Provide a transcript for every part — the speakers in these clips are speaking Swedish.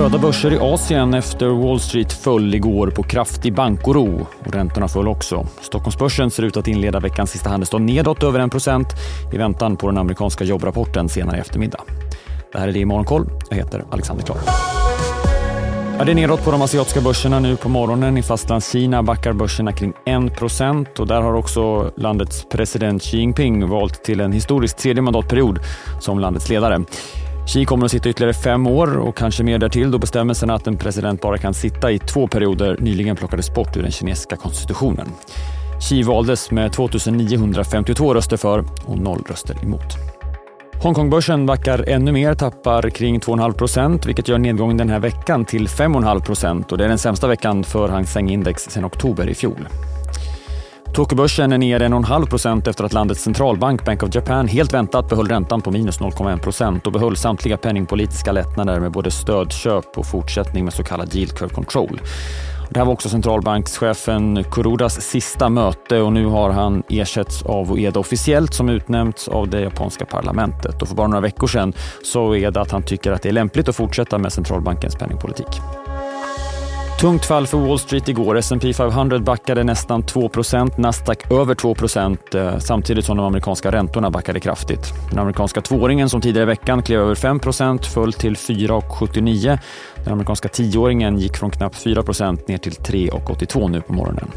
Röda börser i Asien efter Wall Street föll igår på kraftig bankoro och räntorna föll också. Stockholmsbörsen ser ut att inleda veckans sista handelsdag nedåt över 1% i väntan på den amerikanska jobbrapporten senare i eftermiddag. Det här är det i Morgonkoll. Jag heter Alexander Klar. Ja, det är nedåt på de asiatiska börserna nu på morgonen. I Fastlandskina backar börserna kring 1 och där har också landets president Xi Jinping valt till en historisk tredje mandatperiod som landets ledare. Xi kommer att sitta ytterligare fem år och kanske mer därtill då bestämmelserna att en president bara kan sitta i två perioder nyligen plockades bort ur den kinesiska konstitutionen. Xi valdes med 2952 röster för och noll röster emot. Hongkongbörsen backar ännu mer, tappar kring 2,5 procent vilket gör nedgången den här veckan till 5,5 procent och det är den sämsta veckan för Hang Seng-index sedan oktober i fjol. Tokyobörsen är ner 1,5 procent efter att landets centralbank Bank of Japan helt väntat behöll räntan på minus 0,1 procent och behöll samtliga penningpolitiska lättnader med både stödköp och fortsättning med så kallad yield curve control. Det här var också centralbankschefen Kurodas sista möte och nu har han ersätts av Ueda officiellt som utnämnts av det japanska parlamentet. Och för bara några veckor sedan sa Ueda att han tycker att det är lämpligt att fortsätta med centralbankens penningpolitik. Tungt fall för Wall Street igår. S&P 500 backade nästan 2% Nasdaq över 2 eh, samtidigt som de amerikanska räntorna backade kraftigt. Den amerikanska tvååringen som tidigare i veckan klev över 5% föll till 4,79. Den amerikanska tioåringen gick från knappt 4% ner till 3,82 nu på morgonen.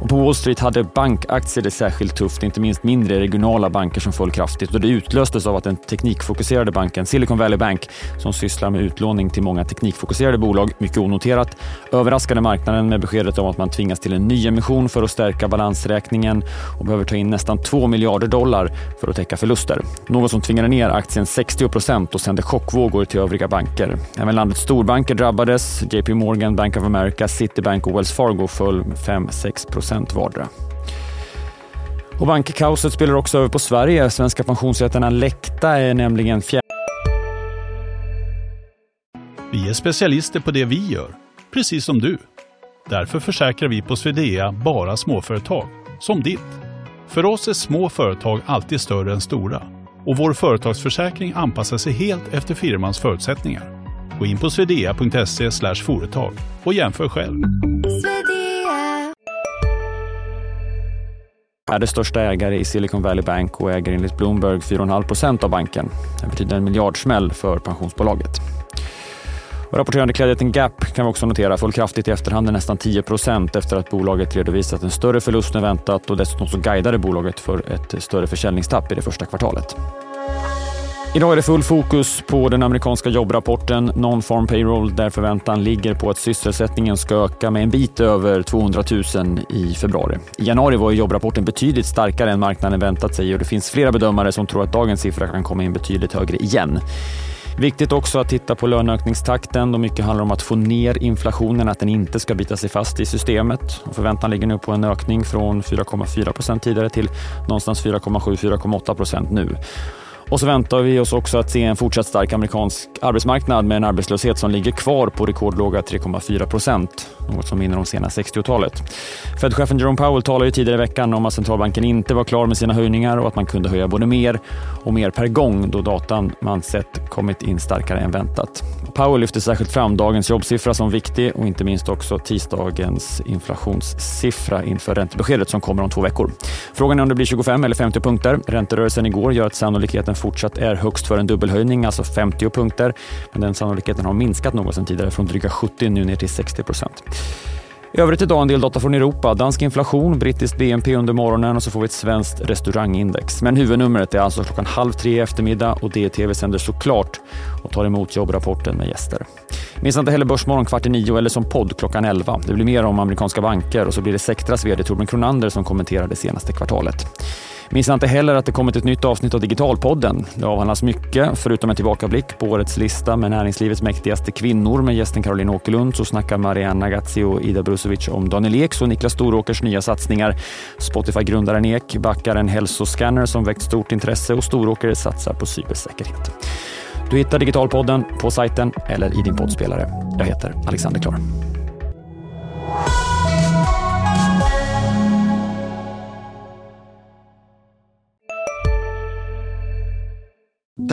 Och på Wall Street hade bankaktier det särskilt tufft, inte minst mindre regionala banker som föll kraftigt. Och det utlöstes av att den teknikfokuserade banken Silicon Valley Bank, som sysslar med utlåning till många teknikfokuserade bolag, mycket onoterat, överraskade marknaden med beskedet om att man tvingas till en nyemission för att stärka balansräkningen och behöver ta in nästan 2 miljarder dollar för att täcka förluster. Något som tvingade ner aktien 60 procent och sände chockvågor till övriga banker. Även landets storbanker drabbades. JP Morgan, Bank of America, Citibank och Wells Fargo föll 5-6 procent procent vardera. Och bankkaoset spelar också över på Sverige. Svenska pensionsrätterna Läkta är nämligen fjärde... Vi är specialister på det vi gör, precis som du. Därför försäkrar vi på Swedea bara småföretag, som ditt. För oss är små företag alltid större än stora och vår företagsförsäkring anpassar sig helt efter firmans förutsättningar. Gå in på swedea.se företag och jämför själv är det största ägare i Silicon Valley Bank och äger enligt Bloomberg 4,5 procent av banken. Det betyder en miljardsmäll för pensionsbolaget. Och rapporterande klädjätten Gap kan vi också notera föll kraftigt i efterhand nästan 10 procent efter att bolaget redovisat en större förlust än väntat och dessutom så guidade bolaget för ett större försäljningstapp i det första kvartalet. Idag är det full fokus på den amerikanska jobbrapporten Non-Farm Payroll där förväntan ligger på att sysselsättningen ska öka med en bit över 200 000 i februari. I januari var jobbrapporten betydligt starkare än marknaden väntat sig och det finns flera bedömare som tror att dagens siffra kan komma in betydligt högre igen. Viktigt också att titta på löneökningstakten då mycket handlar om att få ner inflationen, att den inte ska bita sig fast i systemet. Förväntan ligger nu på en ökning från 4,4 procent tidigare till någonstans 4,7-4,8 procent nu. Och så väntar vi oss också att se en fortsatt stark amerikansk arbetsmarknad med en arbetslöshet som ligger kvar på rekordlåga 3,4 procent, något som minner om sena 60-talet. Fed-chefen Jerome Powell talade ju tidigare i veckan om att centralbanken inte var klar med sina höjningar och att man kunde höja både mer och mer per gång då datan man sett kommit in starkare än väntat. Powell lyfter särskilt fram dagens jobbsiffra som viktig och inte minst också tisdagens inflationssiffra inför räntebeskedet som kommer om två veckor. Frågan är om det blir 25 eller 50 punkter. Ränterörelsen igår gör att sannolikheten fortsatt är högst för en dubbelhöjning, alltså 50 punkter. Men den sannolikheten har minskat något sedan tidigare från dryga 70 nu ner till 60 procent. I övrigt idag en del data från Europa. Dansk inflation, brittiskt BNP under morgonen och så får vi ett svenskt restaurangindex. Men huvudnumret är alltså klockan halv tre i eftermiddag och DTV sänder såklart och tar emot jobbrapporten med gäster. Missa inte heller Börsmorgon kvart i nio eller som podd klockan elva. Det blir mer om amerikanska banker och så blir det Sectras vd Torbjörn Kronander som kommenterar det senaste kvartalet. Missa inte heller att det kommit ett nytt avsnitt av Digitalpodden. Det avhandlas mycket, förutom en tillbakablick på årets lista med näringslivets mäktigaste kvinnor med gästen Caroline Åkerlund så snackar Marianne Nagazzi och Ida Brusovic om Daniel Eks och Niklas Storåkers nya satsningar. Spotify-grundaren Ek backar en hälsoscanner som väckt stort intresse och Storåker satsar på cybersäkerhet. Du hittar Digitalpodden på sajten eller i din poddspelare. Jag heter Alexander Klar.